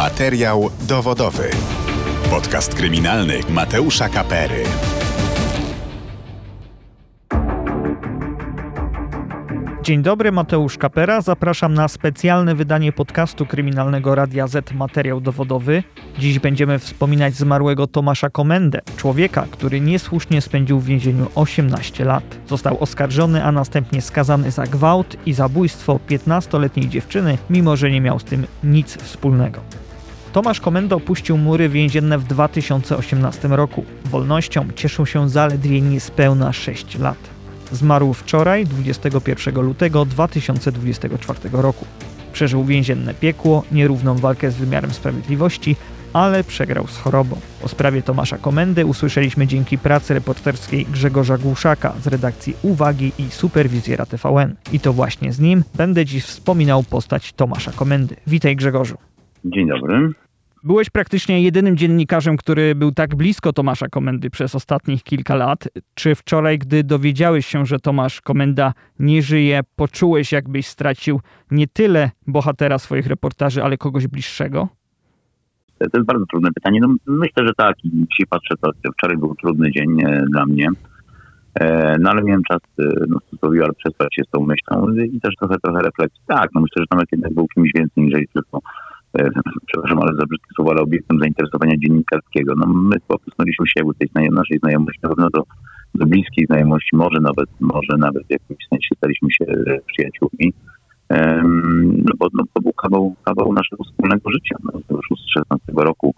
Materiał dowodowy. Podcast kryminalny Mateusza Kapery. Dzień dobry, Mateusz Kapera. Zapraszam na specjalne wydanie podcastu kryminalnego Radia Z Materiał Dowodowy. Dziś będziemy wspominać zmarłego Tomasza Komendę, człowieka, który niesłusznie spędził w więzieniu 18 lat. Został oskarżony, a następnie skazany za gwałt i zabójstwo 15-letniej dziewczyny, mimo że nie miał z tym nic wspólnego. Tomasz Komenda opuścił mury więzienne w 2018 roku. Wolnością cieszył się zaledwie niespełna 6 lat. Zmarł wczoraj, 21 lutego 2024 roku. Przeżył więzienne piekło, nierówną walkę z wymiarem sprawiedliwości, ale przegrał z chorobą. O sprawie Tomasza Komendy usłyszeliśmy dzięki pracy reporterskiej Grzegorza Głuszaka z redakcji Uwagi i Superwizjera TVN. I to właśnie z nim będę dziś wspominał postać Tomasza Komendy. Witaj Grzegorzu. Dzień dobry. Byłeś praktycznie jedynym dziennikarzem, który był tak blisko Tomasza Komendy przez ostatnich kilka lat. Czy wczoraj, gdy dowiedziałeś się, że Tomasz Komenda nie żyje, poczułeś, jakbyś stracił nie tyle bohatera swoich reportaży, ale kogoś bliższego? To jest bardzo trudne pytanie. No, myślę, że tak. Dzisiaj patrzę, to wczoraj był trudny dzień e, dla mnie. E, no ale miałem czas e, no, ale przespać się z tą myślą i też trochę, trochę refleksji. Tak, no myślę, że Tomek jednak był kimś więcej niż tylko przepraszam, ale za brzydkie słowo, ale obiektem zainteresowania dziennikarskiego. No my pokusnęliśmy się jakby tej naszej znajomości, na pewno do, do bliskiej znajomości, może nawet, może nawet w jakimś sensie staliśmy się e, przyjaciółmi. No bo no, to był kawał, kawał naszego wspólnego życia. No, już z 16 roku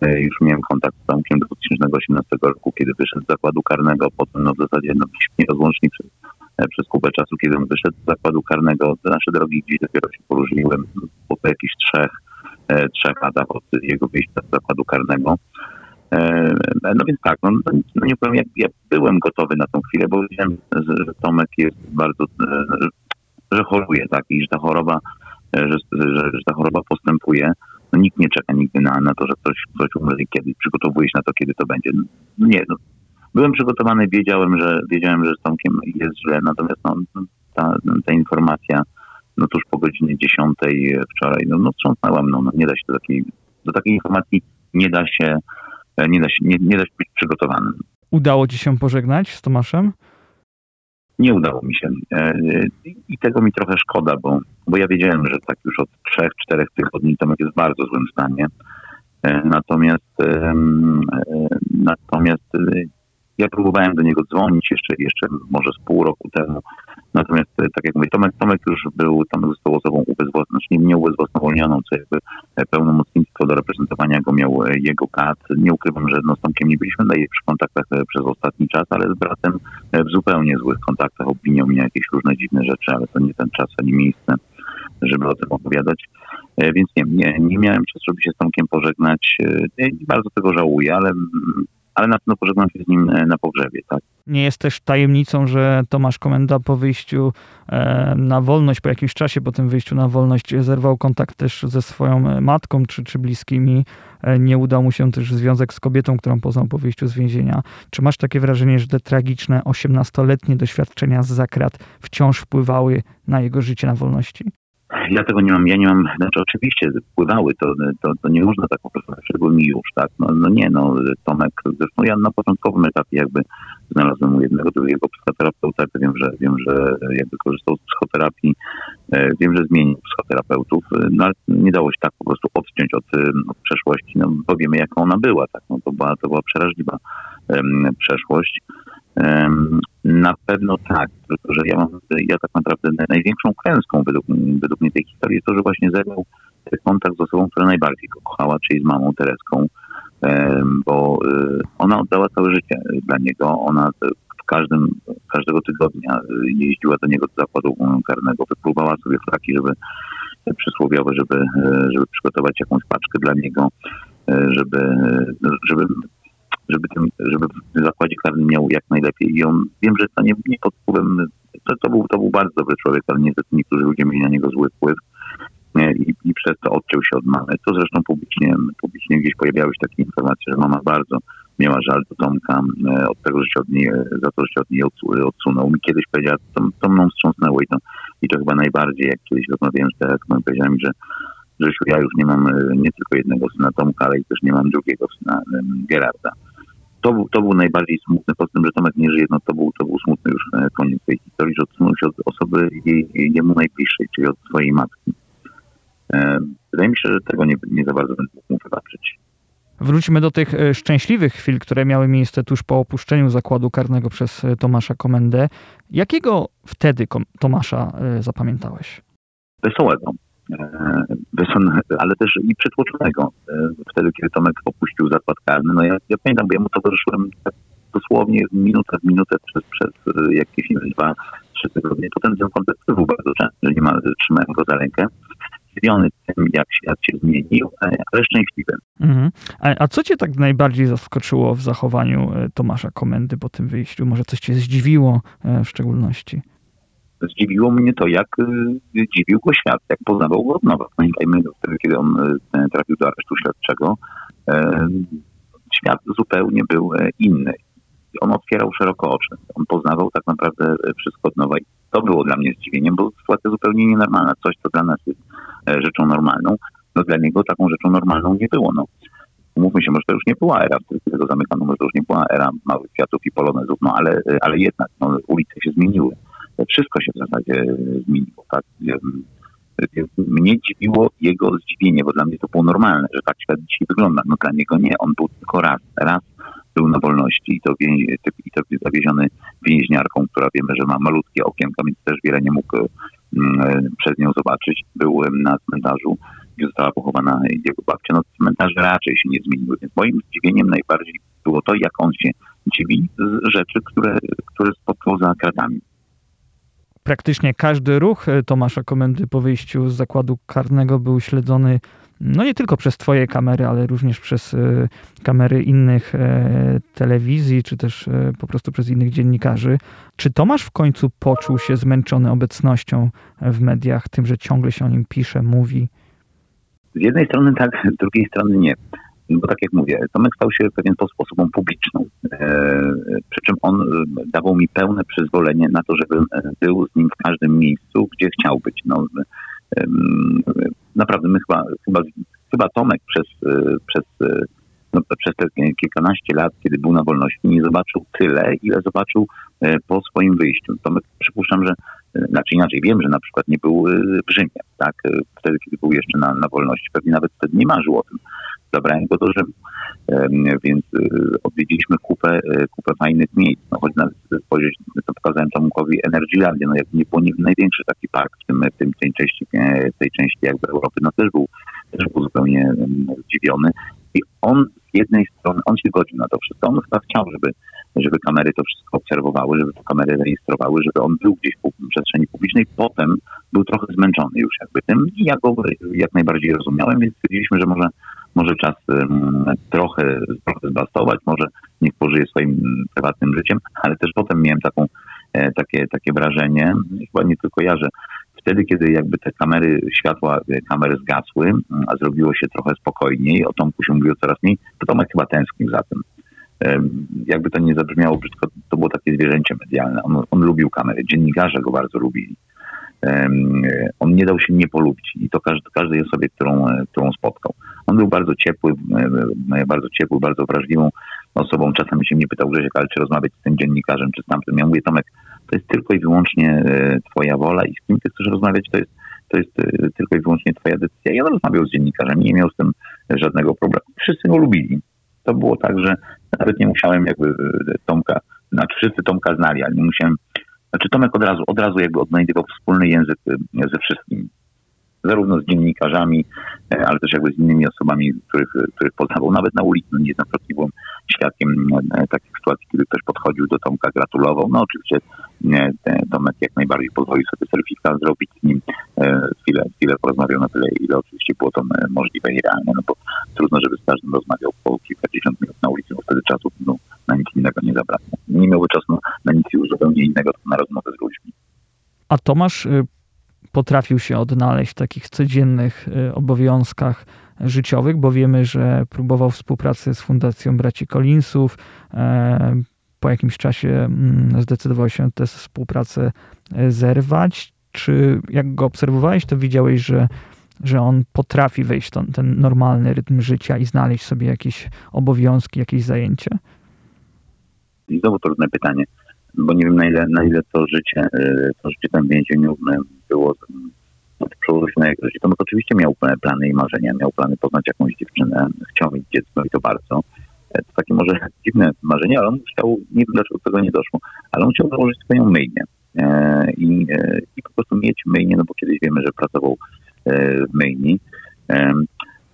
e, już miałem kontakt z Tomkiem do 2018 roku, kiedy wyszedł z zakładu karnego, potem no, w zasadzie no, nierozłącznie przez, przez kupę czasu, kiedy on wyszedł z zakładu karnego. Nasze drogi gdzieś dopiero się poróżniły po, po jakichś trzech, E, trzech latach od jego wyjścia z zakładu karnego. E, no więc tak, no, no nie powiem, jak ja byłem gotowy na tą chwilę, bo wiedziałem, że Tomek jest bardzo, e, że choruje, tak, i że ta choroba, że, że, że ta choroba postępuje. No, nikt nie czeka nigdy na, na to, że ktoś, ktoś umrze kiedy przygotowuje się na to, kiedy to będzie. No, nie, no, byłem przygotowany, wiedziałem, że wiedziałem, że z Tomkiem jest źle, natomiast no, ta, ta informacja no tuż po godzinie 10 wczoraj, no, no wstrząsnęłam, no, no nie da się do takiej, do takiej informacji nie da się, e, nie da się, nie, nie da się być przygotowanym. Udało ci się pożegnać z Tomaszem? Nie udało mi się. E, I tego mi trochę szkoda, bo, bo ja wiedziałem, że tak już od trzech, czterech tygodni Tomek jest w bardzo złym stanie. E, natomiast, natomiast ja próbowałem do niego dzwonić jeszcze, jeszcze może z pół roku temu. Natomiast, e, tak jak mówię, Tomek, Tomek już był, Tomek został osobą ubezwłasnowolnioną, znaczy nie, ubezwłasnowolnioną, co jakby e, pełnomocnictwo do reprezentowania go miał e, jego kat. Nie ukrywam, że no, z Tomkiem nie byliśmy najlepszych kontaktach przez ostatni czas, ale z bratem w zupełnie złych kontaktach opinią mnie jakieś różne dziwne rzeczy, ale to nie ten czas ani miejsce, żeby o tym opowiadać. Więc nie, nie, nie miałem czasu, żeby się z Tomkiem pożegnać. Bardzo tego żałuję, ale ale na pewno pożegnam się z nim e, na pogrzebie. Tak. Nie jest też tajemnicą, że Tomasz Komenda po wyjściu e, na wolność, po jakimś czasie po tym wyjściu na wolność zerwał kontakt też ze swoją e, matką czy, czy bliskimi. Nie udał mu się też związek z kobietą, którą poznał po wyjściu z więzienia. Czy masz takie wrażenie, że te tragiczne 18-letnie doświadczenia z zakrat wciąż wpływały na jego życie na wolności? Ja tego nie mam, ja nie mam, znaczy oczywiście wpływały, to, to, to nie można tak po prostu, przyszedł mi już, tak, no, no nie, no Tomek, zresztą ja na początkowym etapie jakby znalazłem u jednego drugiego psychoterapeuta, wiem, że wiem, że jakby korzystał z psychoterapii, e, wiem, że zmienił psychoterapeutów, e, no ale nie dało się tak po prostu odciąć od, e, od przeszłości, no bo wiemy jaka ona była, tak, no to była, to była przeraźliwa um, przeszłość. Na pewno tak, że ja mam, ja tak naprawdę największą klęską według, według mnie tej historii jest to, że właśnie zerwał kontakt z osobą, która najbardziej go kochała, czyli z mamą Tereską, bo y, ona oddała całe życie dla niego. Ona w każdym, każdego tygodnia jeździła do niego do zakładu karnego, wypływała sobie flaki, żeby przysłowiowe, żeby, żeby przygotować jakąś paczkę dla niego, żeby, żeby żeby, ten, żeby w zakładzie karnym miał jak najlepiej. I on, wiem, że to nie, nie pod wpływem, to, to, był, to był bardzo dobry człowiek, ale niestety niektórzy ludzie mieli na niego zły wpływ i, i przez to odciął się od mamy. To zresztą publicznie, publicznie gdzieś pojawiały się takie informacje, że mama bardzo miała żal do Tomka e, od tego, że się od niej, za to, że się od niej odsunął. Mi kiedyś powiedziała, to, to mną wstrząsnęło i to, i to chyba najbardziej, jak kiedyś rozmawiałem z Tereską, powiedziała mi, że Grzesiu, ja już nie mam nie tylko jednego syna Tomka, ale i też nie mam drugiego syna Gerarda. To był, to był najbardziej smutny, po tym, że Tomek nie żyje, no to był, to był smutny już koniec tej historii, że odsunął się od osoby jej, jemu najbliższej, czyli od swojej matki. Wydaje mi się, że tego nie, nie za bardzo będę mógł wybaczyć. Wróćmy do tych e, szczęśliwych chwil, które miały miejsce tuż po opuszczeniu zakładu karnego przez e, Tomasza Komendę. Jakiego wtedy Tomasza e, zapamiętałeś? Wesołego, ale też i przytłoczonego. Wtedy, kiedy Tomek opuścił zakład karny, no ja, ja pamiętam, bo ja mu towarzyszyłem tak dosłownie minutę w minutę przez, przez jakieś dwa, trzy tygodnie. Potem wziął kontakt był bardzo często, nie ma, trzymałem go za rękę zdziwiony tym, jak świat się zmienił, e, ale szczęśliwy. Mhm. A, a, co cię tak najbardziej zaskoczyło w zachowaniu e, Tomasza Komendy po tym wyjściu? Może coś cię zdziwiło e, w szczególności? Zdziwiło mnie to, jak dziwił go świat, jak poznawał go od nowa. Pamiętajmy, kiedy on trafił do aresztu śledczego, świat zupełnie był inny. On otwierał szeroko oczy. On poznawał tak naprawdę wszystko od nowa. I to było dla mnie zdziwieniem, bo sytuacja zupełnie nienormalna. Coś, co dla nas jest E, rzeczą normalną, no dla niego taką rzeczą normalną nie było. No. Umówmy się, może to już nie była era, w której go zamykano, może to już nie była era małych kwiatów i polonezów, no ale, e, ale jednak no, ulice się zmieniły. Wszystko się w zasadzie zmieniło. Tak? Mnie dziwiło jego zdziwienie, bo dla mnie to było normalne, że tak świat dzisiaj wygląda. No dla niego nie, on był tylko raz. Raz był na wolności i to, i to zawieziony więźniarką, która wiemy, że ma malutkie okienka, więc też wiele nie mógł Mm, przez nią zobaczyć. Byłem na cmentarzu, gdzie została pochowana jego babcia. No cmentarze raczej się nie zmieniły, więc moim zdziwieniem najbardziej było to, jak on się dziwi z rzeczy, które, które spotkał za kratami. Praktycznie każdy ruch e, Tomasza Komendy po wyjściu z zakładu karnego był śledzony no nie tylko przez Twoje kamery, ale również przez e, kamery innych e, telewizji, czy też e, po prostu przez innych dziennikarzy. Czy Tomasz w końcu poczuł się zmęczony obecnością w mediach, tym, że ciągle się o nim pisze, mówi? Z jednej strony tak, z drugiej strony nie. Bo tak jak mówię, Tomek stał się pewien sposób osobą publiczną. przy czym on dawał mi pełne przyzwolenie na to, żebym był z nim w każdym miejscu, gdzie chciał być. No, naprawdę my chyba, chyba, chyba Tomek przez, e, przez, e, no, przez te kilkanaście lat, kiedy był na wolności, nie zobaczył tyle, ile zobaczył e, po swoim wyjściu. Tomek przypuszczam, że, znaczy inaczej, wiem, że na przykład nie był w Rzymie, tak, wtedy, kiedy był jeszcze na, na wolności, pewnie nawet wtedy nie marzył o tym. Zabrałem go do Rzymu, więc odwiedziliśmy kupę, kupę fajnych miejsc. No, choć nawet spojrzeć, to pokazałem Tomkowi Energylandię, no jak nie było nie, największy taki park w, tym, tym, tej, części, tej części jakby Europy, no też był, też był zupełnie zdziwiony. I on z jednej strony, on się godził na to wszystko, on chyba chciał, żeby, żeby kamery to wszystko obserwowały, żeby kamery rejestrowały, żeby on był gdzieś w przestrzeni publicznej. Potem był trochę zmęczony już jakby tym. I ja go jak najbardziej rozumiałem, więc stwierdziliśmy, że może może czas trochę, trochę zbastować, może niech pożyje swoim prywatnym życiem, ale też potem miałem taką, e, takie, takie wrażenie, chyba nie tylko ja, że wtedy, kiedy jakby te kamery, światła e, kamery zgasły, a zrobiło się trochę spokojniej, o Tomku się mówiło coraz mniej, to Tomek chyba tęsknił za tym. Jakby to nie zabrzmiało brzydko, to było takie zwierzęcie medialne. On, on lubił kamery, dziennikarze go bardzo lubili on nie dał się nie polubić i to każdy, każdej osobie, którą, którą spotkał. On był bardzo ciepły, bardzo ciepły, bardzo wrażliwą osobą. Czasami się mnie pytał Grzesiek, ale czy rozmawiać z tym dziennikarzem, czy z tamtym. Ja mówię, Tomek, to jest tylko i wyłącznie e, twoja wola i z kim ty chcesz rozmawiać, to jest, to jest e, tylko i wyłącznie twoja decyzja. Ja rozmawiał z dziennikarzem, nie miał z tym żadnego problemu. Wszyscy go lubili. To było tak, że nawet nie musiałem jakby e, Tomka, znaczy wszyscy Tomka znali, ale nie musiałem znaczy Tomek od razu, od razu jakby odnajdywał wspólny język ze wszystkimi. Zarówno z dziennikarzami, ale też jakby z innymi osobami, których, których poznawał. Nawet na ulicy no niejednokrotnie byłem świadkiem takich sytuacji, kiedy ktoś podchodził do Tomka, gratulował. No oczywiście Tomek jak najbardziej pozwolił sobie selfika zrobić z nim. Chwilę, chwilę porozmawiał na tyle, ile oczywiście było to możliwe i realne, no bo trudno, żeby z każdym rozmawiał po kilkadziesiąt minut na ulicy, bo wtedy czasu no, na nic innego nie zabrakło. Nie miałby czasu na nic już zupełnie innego, tylko na rozmowę z ludźmi. A Tomasz y, potrafił się odnaleźć w takich codziennych y, obowiązkach życiowych, bo wiemy, że próbował współpracy z Fundacją Braci Collinsów. Po jakimś czasie mm, zdecydował się tę współpracę e, zerwać. Czy jak go obserwowałeś, to widziałeś, że że on potrafi wejść w ten normalny rytm życia i znaleźć sobie jakieś obowiązki, jakieś zajęcie? I znowu trudne pytanie, bo nie wiem na ile, na ile to życie, e, to życie tam w więzieniu było przełożyło się na jego życie. To oczywiście miał plany i marzenia, miał plany poznać jakąś dziewczynę, chciał mieć dziecko i to bardzo. E, to takie może dziwne marzenie, ale on chciał, nie wiem dlaczego tego nie doszło, ale on chciał założyć swoją myjnię. I, I po prostu mieć myjnię, no bo kiedyś wiemy, że pracował w myjni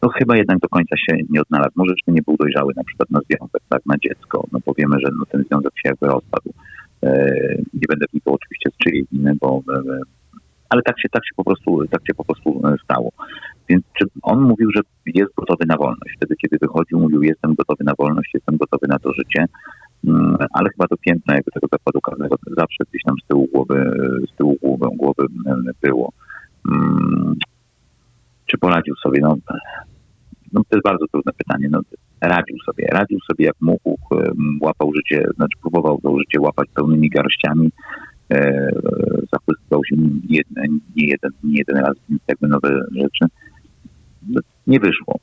to chyba jednak do końca się nie odnalazł. Może jeszcze nie był dojrzały na przykład na związek, tak, na dziecko, no bo wiemy, że no, ten związek się jakby rozpadł. E, nie będę wnikał oczywiście z czyjej winy, bo e, ale tak się, tak się po prostu, tak się po prostu e, stało. Więc czy on mówił, że jest gotowy na wolność. Wtedy, kiedy wychodził, mówił, jestem gotowy na wolność, jestem gotowy na to życie, mm, ale chyba to piętno jakby tego zakładu karnego zawsze gdzieś tam z tyłu głowy, z tyłu głowy, głowy było. Mm, czy poradził sobie? No, no to jest bardzo trudne pytanie. No, radził sobie, radził sobie jak mógł, łapał życie, znaczy próbował to życie łapać pełnymi garściami, e, zachwycał się nim jedne, nie, jeden, nie jeden raz, jakby nowe rzeczy. Nie wyszło.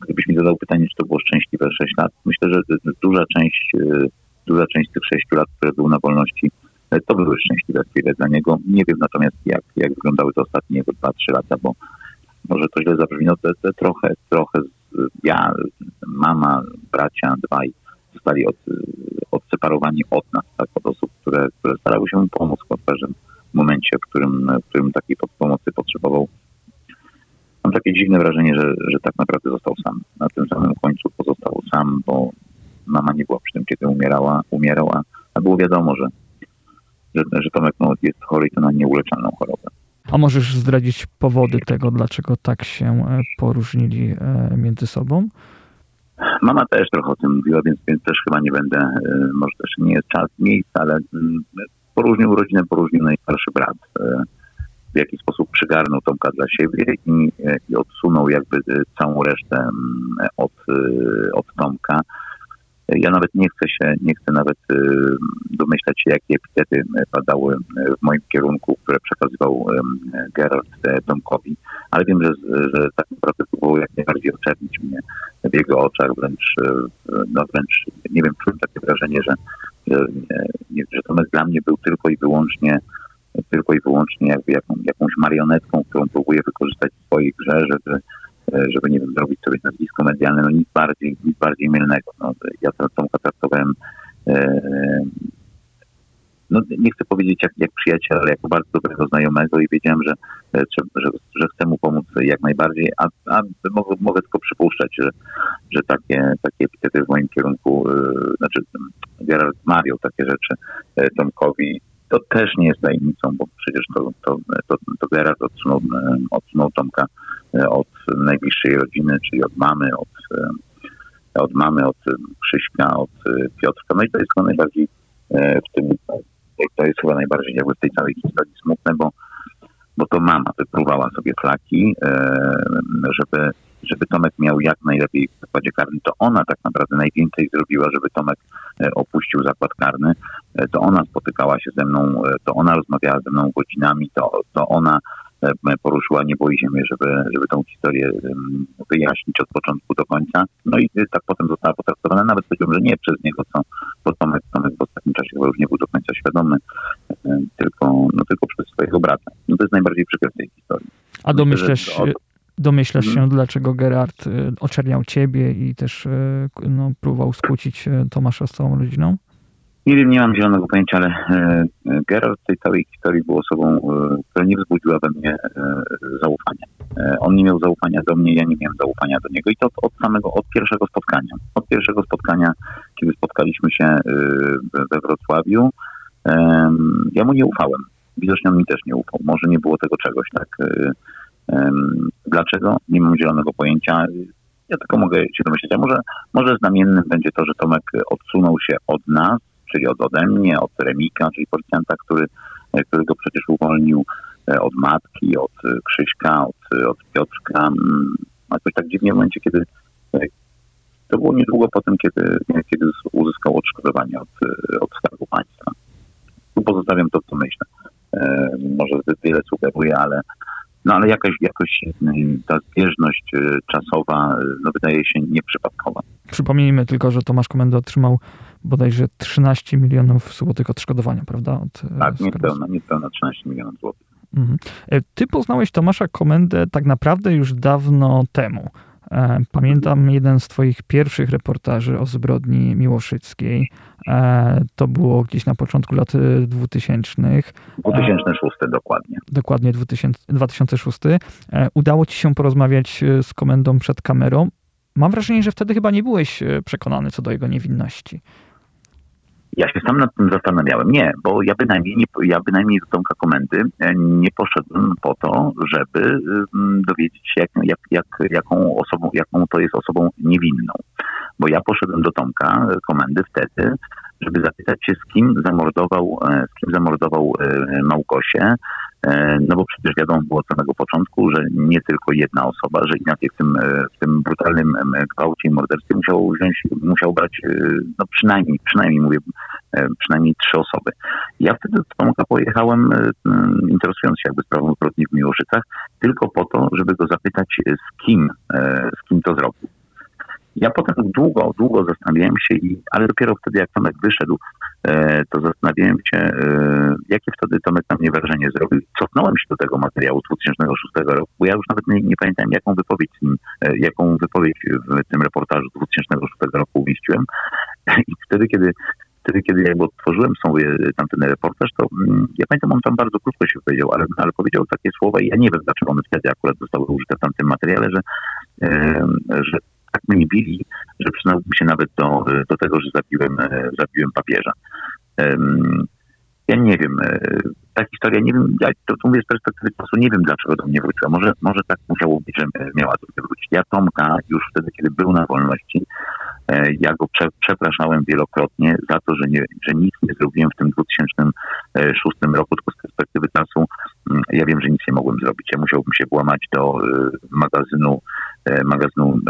Gdybyś mi zadał pytanie, czy to było szczęśliwe 6 lat, myślę, że duża część, e, duża część tych 6 lat, które był na wolności, e, to były szczęśliwe chwile dla niego. Nie wiem natomiast, jak, jak wyglądały te ostatnie 2-3 lata, bo może to źle zabrzmi, no to, to trochę, trochę ja, mama, bracia, dwaj zostali od, odseparowani od nas, tak, od osób, które, które starały się mu pomóc w każdym momencie, w którym, w którym takiej pomocy potrzebował. Mam takie dziwne wrażenie, że, że tak naprawdę został sam. Na tym samym końcu pozostał sam, bo mama nie była przy tym, kiedy umierała, umierała, a było wiadomo, że, że, że Tomek no, jest chory i to na nieuleczalną chorobę. A możesz zdradzić powody tego, dlaczego tak się e, poróżnili e, między sobą? Mama też trochę o tym mówiła, więc, więc też chyba nie będę, e, może też nie jest czas, miejsce, ale mm, poróżnił rodzinę, poróżnił najstarszy brat. W jaki sposób przygarnął Tomka dla siebie i, i odsunął jakby całą resztę od, od Tomka. Ja nawet nie chcę się, nie chcę nawet domyślać się, jakie epitety padały w moim kierunku, które przekazywał Gerard e, Tomkowi, ale wiem, że, że tak naprawdę próbował jak najbardziej oczernić mnie w jego oczach, wręcz, e, no wręcz, nie wiem, czułem takie wrażenie, że, że, że Tomek dla mnie był tylko i wyłącznie tylko i wyłącznie jakby jaką, jakąś marionetką, którą próbuje wykorzystać w swojej grze, żeby E, żeby nie wiem, zrobić sobie nazwisko medialne, no nic bardziej, nic bardziej mylnego. No, ja Tomka traktowałem e, no, nie chcę powiedzieć jak, jak przyjaciel, ale jako bardzo dobrego znajomego i wiedziałem, że, e, że, że chcę mu pomóc jak najbardziej, a, a mogę, mogę tylko przypuszczać, że, że takie, takie epitety w moim kierunku, yy, znaczy Gerard Mario takie rzeczy Tomkowi, to też nie jest tajemnicą, bo przecież to, to, to, to Gerard odsunął, odsunął Tomka od najbliższej rodziny, czyli od mamy, od, od mamy, od Krzyśka, od Piotrka. No i to jest chyba najbardziej e, w tym, to jest chyba najbardziej jakby w tej całej historii smutne, bo, bo to mama wypruwała sobie flaki, e, żeby, żeby Tomek miał jak najlepiej w zakładzie karnym. To ona tak naprawdę najwięcej zrobiła, żeby Tomek e, opuścił zakład karny. To ona spotykała się ze mną, to ona rozmawiała ze mną godzinami, to, to ona E, poruszyła niebo i ziemię, żeby, żeby tą historię wyjaśnić od początku do końca. No i tak potem została potraktowana, nawet powiedziałbym, że nie przez niego, co bo Tomek, Tomek w ostatnim czasie chyba już nie był do końca świadomy, e, tylko, no, tylko przez swojego brata. No to jest najbardziej przykre w tej historii. A domyślasz, Myślę, domyślasz się, hmm. dlaczego Gerard e, oczerniał ciebie i też no, próbował skłócić Tomasza z całą rodziną? Nie wiem, nie mam zielonego pojęcia, ale Geralt w tej całej historii był osobą, która nie wzbudziła we mnie zaufania. On nie miał zaufania do mnie, ja nie miałem zaufania do niego i to od samego, od pierwszego spotkania. Od pierwszego spotkania, kiedy spotkaliśmy się we Wrocławiu, ja mu nie ufałem. Widocznie on mi też nie ufał. Może nie było tego czegoś, tak? Dlaczego? Nie mam zielonego pojęcia. Ja tylko mogę się domyśleć, a może, może znamiennym będzie to, że Tomek odsunął się od nas, czyli od ode mnie, od Remika, czyli policjanta, który, e, który go przecież uwolnił e, od matki, od e, Krzyśka, od, od Piotrka. Mm, jakoś tak dziwnie w momencie, kiedy to było niedługo po tym, kiedy, kiedy uzyskał odszkodowanie od, od Skarbu Państwa. Tu pozostawiam to, co myślę. Może zbyt wiele sugeruję, ale, No ale jakaś, jakoś ta zbieżność czasowa no, wydaje się nieprzypadkowa. Przypomnijmy tylko, że Tomasz Komenda otrzymał bodajże 13 milionów złotych odszkodowania, prawda? Od tak, niespełna, niespełna 13 milionów złotych. Mhm. Ty poznałeś Tomasza Komendę tak naprawdę już dawno temu. E, pamiętam jeden z Twoich pierwszych reportaży o zbrodni miłoszyckiej. E, to było gdzieś na początku lat 2000. 2006 dokładnie. Dokładnie 2000, 2006. Udało Ci się porozmawiać e, z komendą przed kamerą. Mam wrażenie, że wtedy chyba nie byłeś przekonany co do jego niewinności. Ja się sam nad tym zastanawiałem. Nie, bo ja bynajmniej, nie, ja bynajmniej do Tomka Komendy e, nie poszedłem po to, żeby dowiedzieć się, jak, jak, jak, jaką, osobą, jaką to jest osobą niewinną. Bo ja poszedłem do Tomka Komendy wtedy, żeby zapytać się, z kim zamordował, e, z kim zamordował e, Małgosię, E, no bo przecież wiadomo było od samego początku, że nie tylko jedna osoba, że inaczej w tym, e, w tym brutalnym gwałcie i morderstwie musiał wziąć, musiał brać e, no przynajmniej, przynajmniej mówię, przynajmniej trzy osoby. Ja wtedy do Tomka pojechałem, interesując się jakby sprawą zbrodni w Miłoszycach, tylko po to, żeby go zapytać, z kim, z kim to zrobił. Ja potem długo, długo zastanawiałem się, i, ale dopiero wtedy, jak Tomek wyszedł, e, to zastanawiałem się, e, jakie wtedy Tomek na mnie wrażenie zrobił. Cofnąłem się do tego materiału z 2006 roku, bo ja już nawet nie, nie pamiętam, jaką wypowiedź, e, jaką wypowiedź w tym reportażu z 2006 roku umieściłem. I wtedy, kiedy wtedy, kiedy jakby otworzyłem sobie tamten reportaż, to mm, ja pamiętam, on tam bardzo krótko się powiedział, ale, ale powiedział takie słowa i ja nie wiem, dlaczego one wtedy akurat zostały użyte w tamtym materiale, że, że tak mnie bili, że przynajmniej się nawet do, do tego, że zabiłem, e, zabiłem papieża. Ja nie wiem, e, ta historia, nie wiem, ja to, to mówię z perspektywy czasu, nie wiem dlaczego do mnie wróciła. Może, może tak musiało być, że miała do mnie wrócić. Ja Tomka już wtedy, kiedy był na wolności, e, ja go prze, przepraszałem wielokrotnie za to, że, nie, że nic nie zrobiłem w tym 2006 roku, tylko z perspektywy czasu ja wiem, że nic nie mogłem zrobić. Ja musiałbym się włamać do magazynu E, magazynu,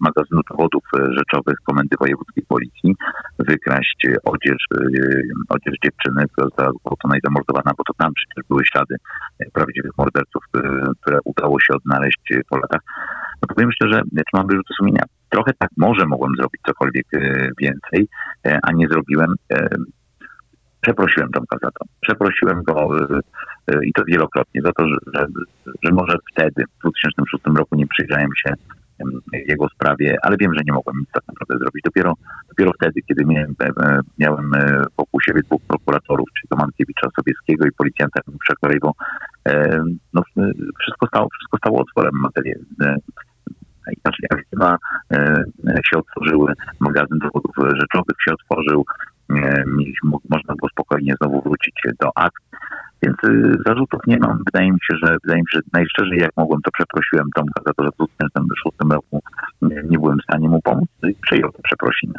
magazynu dowodów rzeczowych Komendy Wojewódzkiej Policji wykraść odzież, odzież dziewczyny, która została zgwałcona i zamordowana, bo to tam przecież były ślady prawdziwych morderców, które udało się odnaleźć po latach. No powiem szczerze, czy mam wyrzuty sumienia? Trochę tak, może mogłem zrobić cokolwiek więcej, a nie zrobiłem. Przeprosiłem Tomka za to. Przeprosiłem go y, i to wielokrotnie za to, że, że, że może wtedy, w 2006 roku nie przyjrzałem się jego sprawie, ale wiem, że nie mogłem nic tak naprawdę zrobić. Dopiero, dopiero wtedy, kiedy miałem, e, miałem e, wokół siebie dwóch prokuratorów, czyli Tomankiewicza Sobieskiego i policjanta Przekorejwo, no, wszystko, stało, wszystko stało otworem materii. Aktywa się otworzyły, magazyn dowodów rzeczowych się otworzył, mieliśmy, można było spokojnie znowu wrócić do akt. Więc y, zarzutów nie mam. Wydaje mi się, że wydaje mi się, że najszczerzej jak mogłem, to przeprosiłem Tomka za to, że w 2006 roku nie byłem w stanie mu pomóc i przyjął te przeprosiny.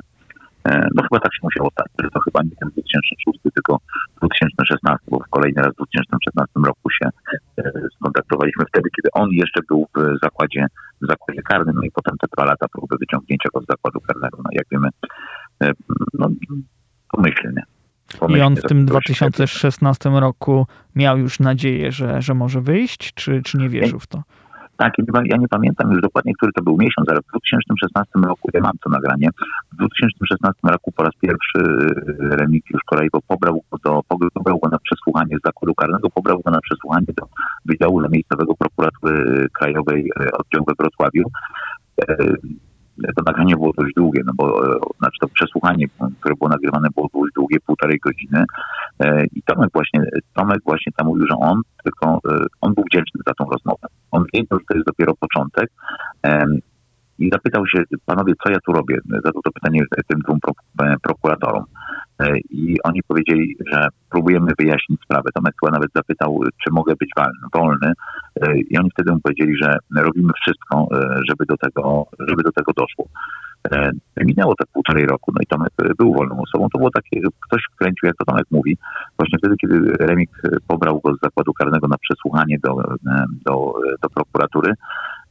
E, no chyba tak się musiało stać, że to chyba nie ten 2006, tylko 2016, bo w kolejny raz w 2016 roku się e, skontaktowaliśmy wtedy, kiedy on jeszcze był w zakładzie, w zakładzie karnym, no i potem te dwa lata próby wyciągnięcia go z zakładu karnego. No jak wiemy, e, no, pomyślny I on w tym 2016 roku miał już nadzieję, że, że może wyjść, czy, czy nie wierzył w to? Tak, ja nie pamiętam już dokładnie, który to był miesiąc, ale w 2016 roku, ja mam to nagranie, w 2016 roku po raz pierwszy y, Remigiusz Korejwo pobrał go, do, pobrał go na przesłuchanie z zakładu karnego, pobrał go na przesłuchanie do Wydziału Miejscowego Prokuratury Krajowej y, oddziału we Wrocławiu. E, to nagranie było dość długie, no bo e, znaczy to przesłuchanie, które było nagrywane było dość długie, półtorej godziny e, i Tomek właśnie, Tomek właśnie tam mówił, że on tylko, e, on był wdzięczny za tą rozmowę. On wiedział, że to jest dopiero początek i zapytał się, panowie, co ja tu robię? Zadał to pytanie tym dwóm prokuratorom. I oni powiedzieli, że próbujemy wyjaśnić sprawę. Tomek chyba nawet zapytał, czy mogę być wolny. I oni wtedy mu powiedzieli, że robimy wszystko, żeby do tego, żeby do tego doszło. Minęło to półtorej roku, no i Tomek był wolną osobą. To było takie, ktoś wkręcił, jak to Tomek mówi, właśnie wtedy, kiedy Remik pobrał go z zakładu karnego na przesłuchanie do, do, do prokuratury,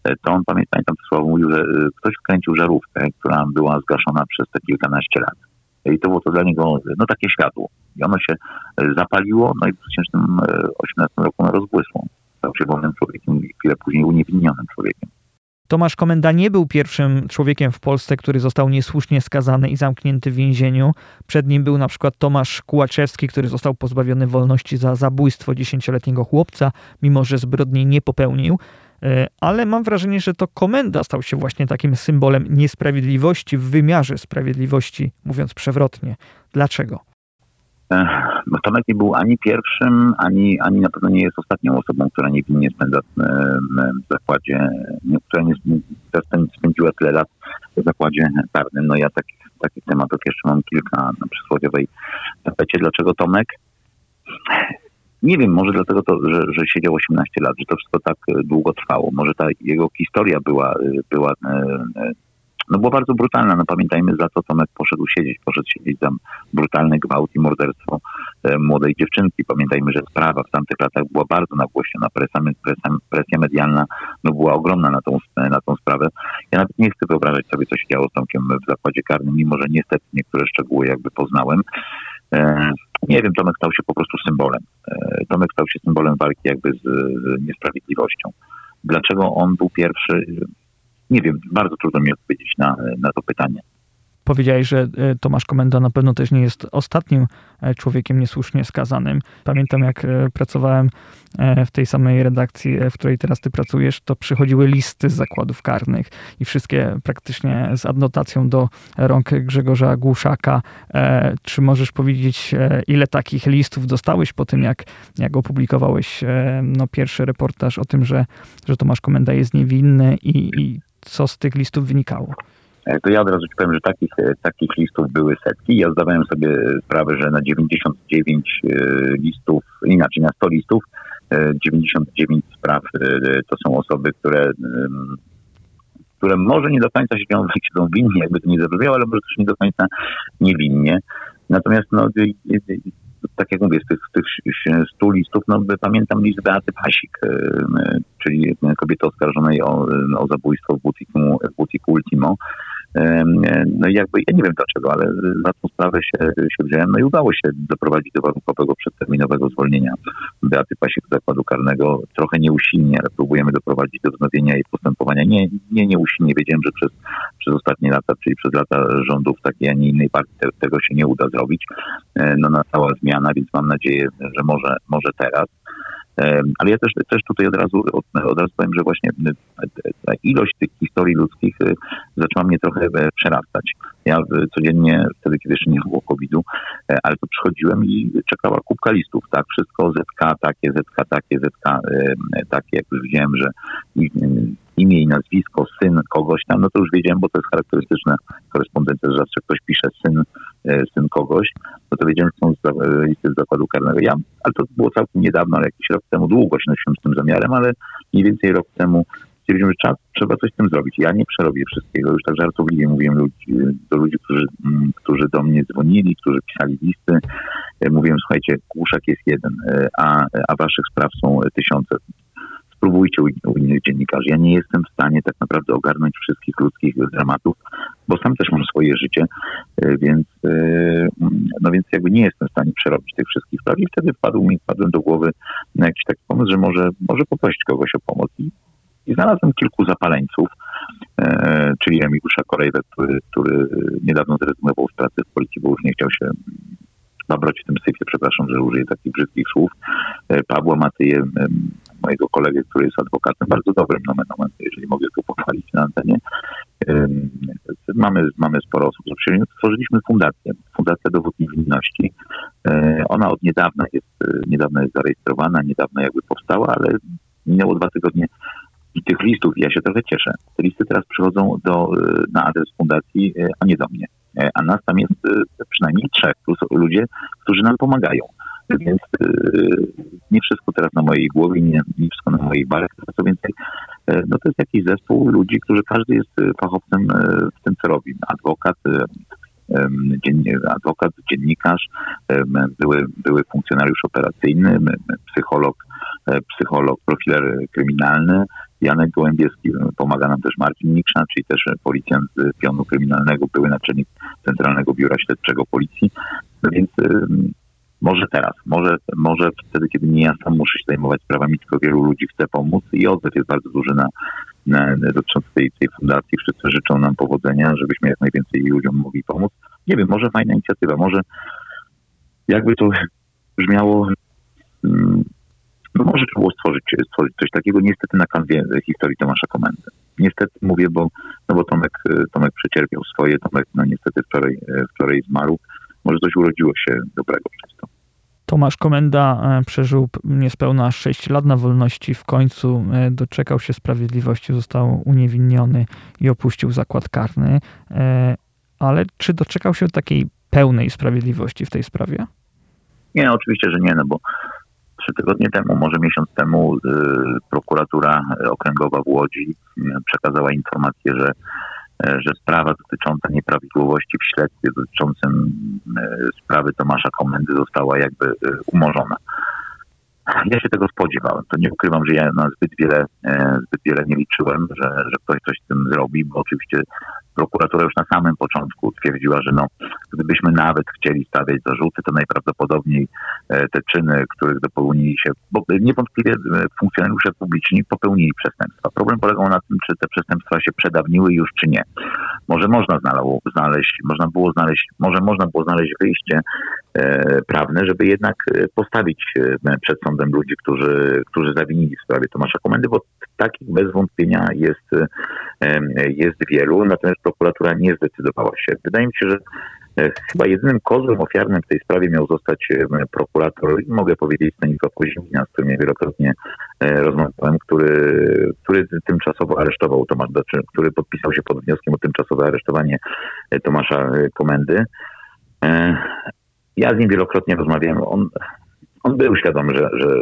to on, pamiętam to słowo, mówił, że ktoś wkręcił żarówkę, która była zgaszona przez te kilkanaście lat. I to było to dla niego no, takie światło. I ono się e, zapaliło, no i w 2018 roku ono rozbłysło. Stał się wolnym człowiekiem i chwilę później uniewinnionym człowiekiem. Tomasz Komenda nie był pierwszym człowiekiem w Polsce, który został niesłusznie skazany i zamknięty w więzieniu. Przed nim był na przykład Tomasz Kułaczewski, który został pozbawiony wolności za zabójstwo dziesięcioletniego chłopca, mimo że zbrodni nie popełnił. E, ale mam wrażenie, że to komenda stał się właśnie takim symbolem niesprawiedliwości w wymiarze sprawiedliwości, mówiąc przewrotnie. Dlaczego? No Tomek nie był ani pierwszym, ani, ani na pewno nie jest ostatnią osobą, która niewinnie spędza w zakładzie, która nie spędziła tyle lat w zakładzie karnym. No ja takich, takich tematów jeszcze mam kilka na przysłowiowej tapecie. Dlaczego Tomek? Nie wiem, może dlatego, to, że, że siedział 18 lat, że to wszystko tak długo trwało. Może ta jego historia była, była no była bardzo brutalna. No pamiętajmy, za co Tomek poszedł siedzieć. Poszedł siedzieć za brutalny gwałt i morderstwo e, młodej dziewczynki. Pamiętajmy, że sprawa w tamtych latach była bardzo nagłośniona. Presja, presja, presja medialna no, była ogromna na tą, na tą sprawę. Ja nawet nie chcę wyobrażać sobie, co się działo z Tomkiem w zakładzie karnym, mimo że niestety niektóre szczegóły jakby poznałem. E, nie wiem, Tomek stał się po prostu symbolem. E, Tomek stał się symbolem walki jakby z, z niesprawiedliwością. Dlaczego on był pierwszy? Nie wiem, bardzo trudno mi odpowiedzieć na, na to pytanie. Powiedziałeś, że e, Tomasz Komenda na pewno też nie jest ostatnim e, człowiekiem niesłusznie skazanym. Pamiętam, jak e, pracowałem w tej samej redakcji, w której teraz ty pracujesz, to przychodziły listy z zakładów karnych i wszystkie praktycznie z adnotacją do rąk Grzegorza Głuszaka. Czy możesz powiedzieć, ile takich listów dostałeś po tym, jak, jak opublikowałeś no, pierwszy reportaż o tym, że, że Tomasz Komenda jest niewinny i, i co z tych listów wynikało? E, to ja od razu ci powiem, że takich, e, takich listów były setki. Ja zdawałem sobie sprawę, że na 99 e, listów, inaczej na 100 listów, 99 spraw to są osoby, które, które może nie do końca się siedzą winnie, jakby to nie zabrzmiało, ale może też nie do końca niewinnie. Natomiast no, tak jak mówię, z tych, tych 100 listów, no pamiętam list Beaty Pasik, czyli kobiety oskarżonej o, o zabójstwo w butiku, w butiku Ultimo. No i jakby, ja nie wiem dlaczego, ale za tą sprawę się, się wziąłem, no i udało się doprowadzić do warunkowego przedterminowego zwolnienia Beaty Pasik z zakładu karnego. Trochę nieusilnie, ale próbujemy doprowadzić do wznowienia jej postępowania. Nie, nie nieusilnie, wiedziałem, że przez, przez ostatnie lata, czyli przez lata rządów takiej, a nie innej partii tego się nie uda zrobić. E, no nastała zmiana, więc mam nadzieję, że może, może teraz. Ale ja też, też tutaj od razu, od, od razu powiem, że właśnie ta ilość tych historii ludzkich y, zaczęła mnie trochę e, przerastać. Ja codziennie, wtedy kiedy jeszcze nie było COVID-u, e, ale to przychodziłem i czekała kubka listów, tak, wszystko ZK, takie, ZK, takie, ZK, takie, jak już widziałem, że imię i nazwisko, syn kogoś tam, no to już wiedziałem, bo to jest charakterystyczna korespondencja, że zawsze ktoś pisze syn, syn kogoś, no to wiedziałem, że są listy z zakładu karnego. Ja, ale to było całkiem niedawno, ale jakiś rok temu, długo się nosiłem z tym zamiarem, ale mniej więcej rok temu stwierdziłem, że czas, trzeba coś z tym zrobić. Ja nie przerobię wszystkiego, już tak żartobliwie mówiłem ludzi, do ludzi, którzy, mm, którzy do mnie dzwonili, którzy pisali listy. E, mówiłem, słuchajcie, Kłuszak jest jeden, e, a, a waszych spraw są tysiące spróbujcie u, innych dziennikarzy. Ja nie jestem w stanie tak naprawdę ogarnąć wszystkich ludzkich dramatów, bo sam też mam swoje życie, e, więc no więc jakby nie jestem w stanie przerobić tych wszystkich spraw i wtedy wpadł mi, wpadłem do głowy na jakiś taki pomysł, że może, może poprosić kogoś o pomoc i i znalazłem kilku zapaleńców, e, czyli Remigiusza Korejwę, który, który niedawno zrezygnował z pracy w policji, bo już nie chciał się babroć w tym syfie, przepraszam, że użyję takich brzydkich słów. E, Pawła Matyję, e, mojego kolegę, który jest adwokatem, bardzo dobrym nomen, nomen jeżeli mogę go pochwalić na antenie. Mamy, mamy sporo osób, którzy stworzyliśmy fundację, Fundacja Dowód Niewinności. E, ona od niedawna jest, niedawno jest zarejestrowana, niedawno jakby powstała, ale minęło dwa tygodnie i tych listów, ja się trochę cieszę. Te listy teraz przychodzą do, y, na adres fundacji, y, a nie do mnie. A nas tam jest przynajmniej trzech, plus ludzie, którzy nam pomagają. Więc nie wszystko teraz na mojej głowie, nie, nie wszystko na mojej barach, co więcej, e, no to jest jakiś zespół ludzi, którzy każdy jest fachowcem w tym, co robi. Adwokat, adwokat, dziennikarz, były, były funkcjonariusz operacyjny, psycholog, e, psycholog, profiler kryminalny, Janek Gołębieski, pomaga nam też Marcin Niksza, czyli też policjant z pionu kryminalnego, były naczelnik Centralnego Biura Śledczego Policji. Więc Może teraz, może, może wtedy, kiedy nie ja sam muszę się zajmować sprawami, tylko wielu ludzi chce pomóc i odzew jest bardzo duży na, na, dotyczący tej, tej fundacji. Wszyscy życzą nam powodzenia, żebyśmy jak najwięcej ludziom mogli pomóc. Nie wiem, może fajna inicjatywa, może jakby to brzmiało, mm, no może trzeba było stworzyć, stworzyć coś takiego, niestety na kanwie historii Tomasza Komendy. Niestety mówię, bo, no bo Tomek, Tomek przecierpiał swoje, Tomek no niestety wczoraj, wczoraj zmarł. Może coś urodziło się dobrego przez to. Tomasz Komenda e, przeżył niespełna 6 lat na wolności, w końcu e, doczekał się sprawiedliwości, został uniewinniony i opuścił zakład karny. E, ale czy doczekał się takiej pełnej sprawiedliwości w tej sprawie? Nie, oczywiście, że nie, no bo trzy tygodnie temu, może miesiąc temu, prokuratura okręgowa w Łodzi przekazała informację, że że sprawa dotycząca nieprawidłowości w śledztwie dotyczącym sprawy Tomasza Komendy została jakby umorzona. Ja się tego spodziewałem. To nie ukrywam, że ja na zbyt wiele, zbyt wiele nie liczyłem, że, że ktoś coś z tym zrobi, bo oczywiście prokuratura już na samym początku twierdziła, że no, gdybyśmy nawet chcieli stawiać zarzuty, to najprawdopodobniej e, te czyny, których dopełnili się, bo niewątpliwie e, funkcjonariusze publiczni popełnili przestępstwa. Problem polegał na tym, czy te przestępstwa się przedawniły już, czy nie. Może można znaleźć, można było znaleźć, może można było znaleźć wyjście e, prawne, żeby jednak postawić przed sądem ludzi, którzy, którzy zawinili w sprawie Tomasza Komendy, bo takich bez wątpienia jest, jest wielu, natomiast prokuratura nie zdecydowała się. Wydaje mi się, że e, chyba jedynym kozłem ofiarnym w tej sprawie miał zostać e, prokurator, i mogę powiedzieć Stanisław Kozimina, z którym ja wielokrotnie e, rozmawiałem, który, który tymczasowo aresztował Tomasz, znaczy, który podpisał się pod wnioskiem o tymczasowe aresztowanie Tomasza Komendy. Ja z nim wielokrotnie rozmawiałem. On on był świadomy, że, że,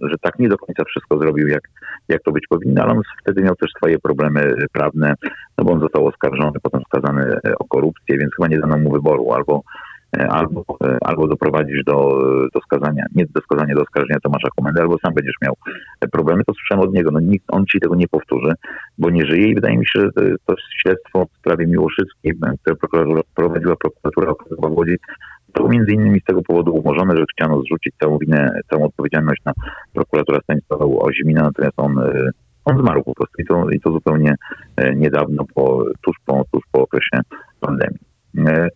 że tak nie do końca wszystko zrobił, jak, jak to być powinno, ale on wtedy miał też swoje problemy prawne, no bo on został oskarżony, potem skazany o korupcję, więc chyba nie dano mu wyboru albo albo, albo doprowadzisz do, do skazania, nie do skazania, do oskarżenia Tomasza Komendy, albo sam będziesz miał problemy, to słyszałem od niego, no nikt, on ci tego nie powtórzy, bo nie żyje i wydaje mi się, że to, to śledztwo w sprawie Miłoszyckiej, które prowadziła prokuratura okręgowa w Łodzi, to między innymi z tego powodu umorzone, że chciano zrzucić całą winę, całą odpowiedzialność na prokuratora Stanisława Ozimina, natomiast on, e, on zmarł po prostu i to, i to zupełnie e, niedawno, po, tuż, po, tuż po okresie pandemii. E,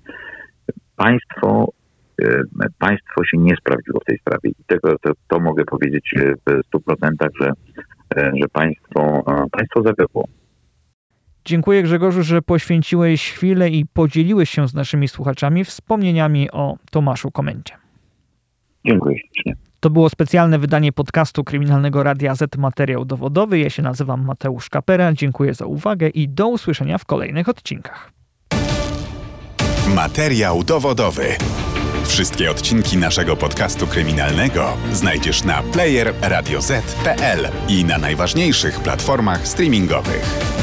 państwo, państwo się nie sprawdziło w tej sprawie i tego, to, to mogę powiedzieć w 100%, że, że państwo, państwo zawiodło. Dziękuję Grzegorzu, że poświęciłeś chwilę i podzieliłeś się z naszymi słuchaczami wspomnieniami o Tomaszu Komendzie. Dziękuję ślicznie. To było specjalne wydanie podcastu Kryminalnego Radia Z Materiał Dowodowy. Ja się nazywam Mateusz Kapera. Dziękuję za uwagę i do usłyszenia w kolejnych odcinkach. Materiał dowodowy. Wszystkie odcinki naszego podcastu kryminalnego znajdziesz na player radioz.pl i na najważniejszych platformach streamingowych.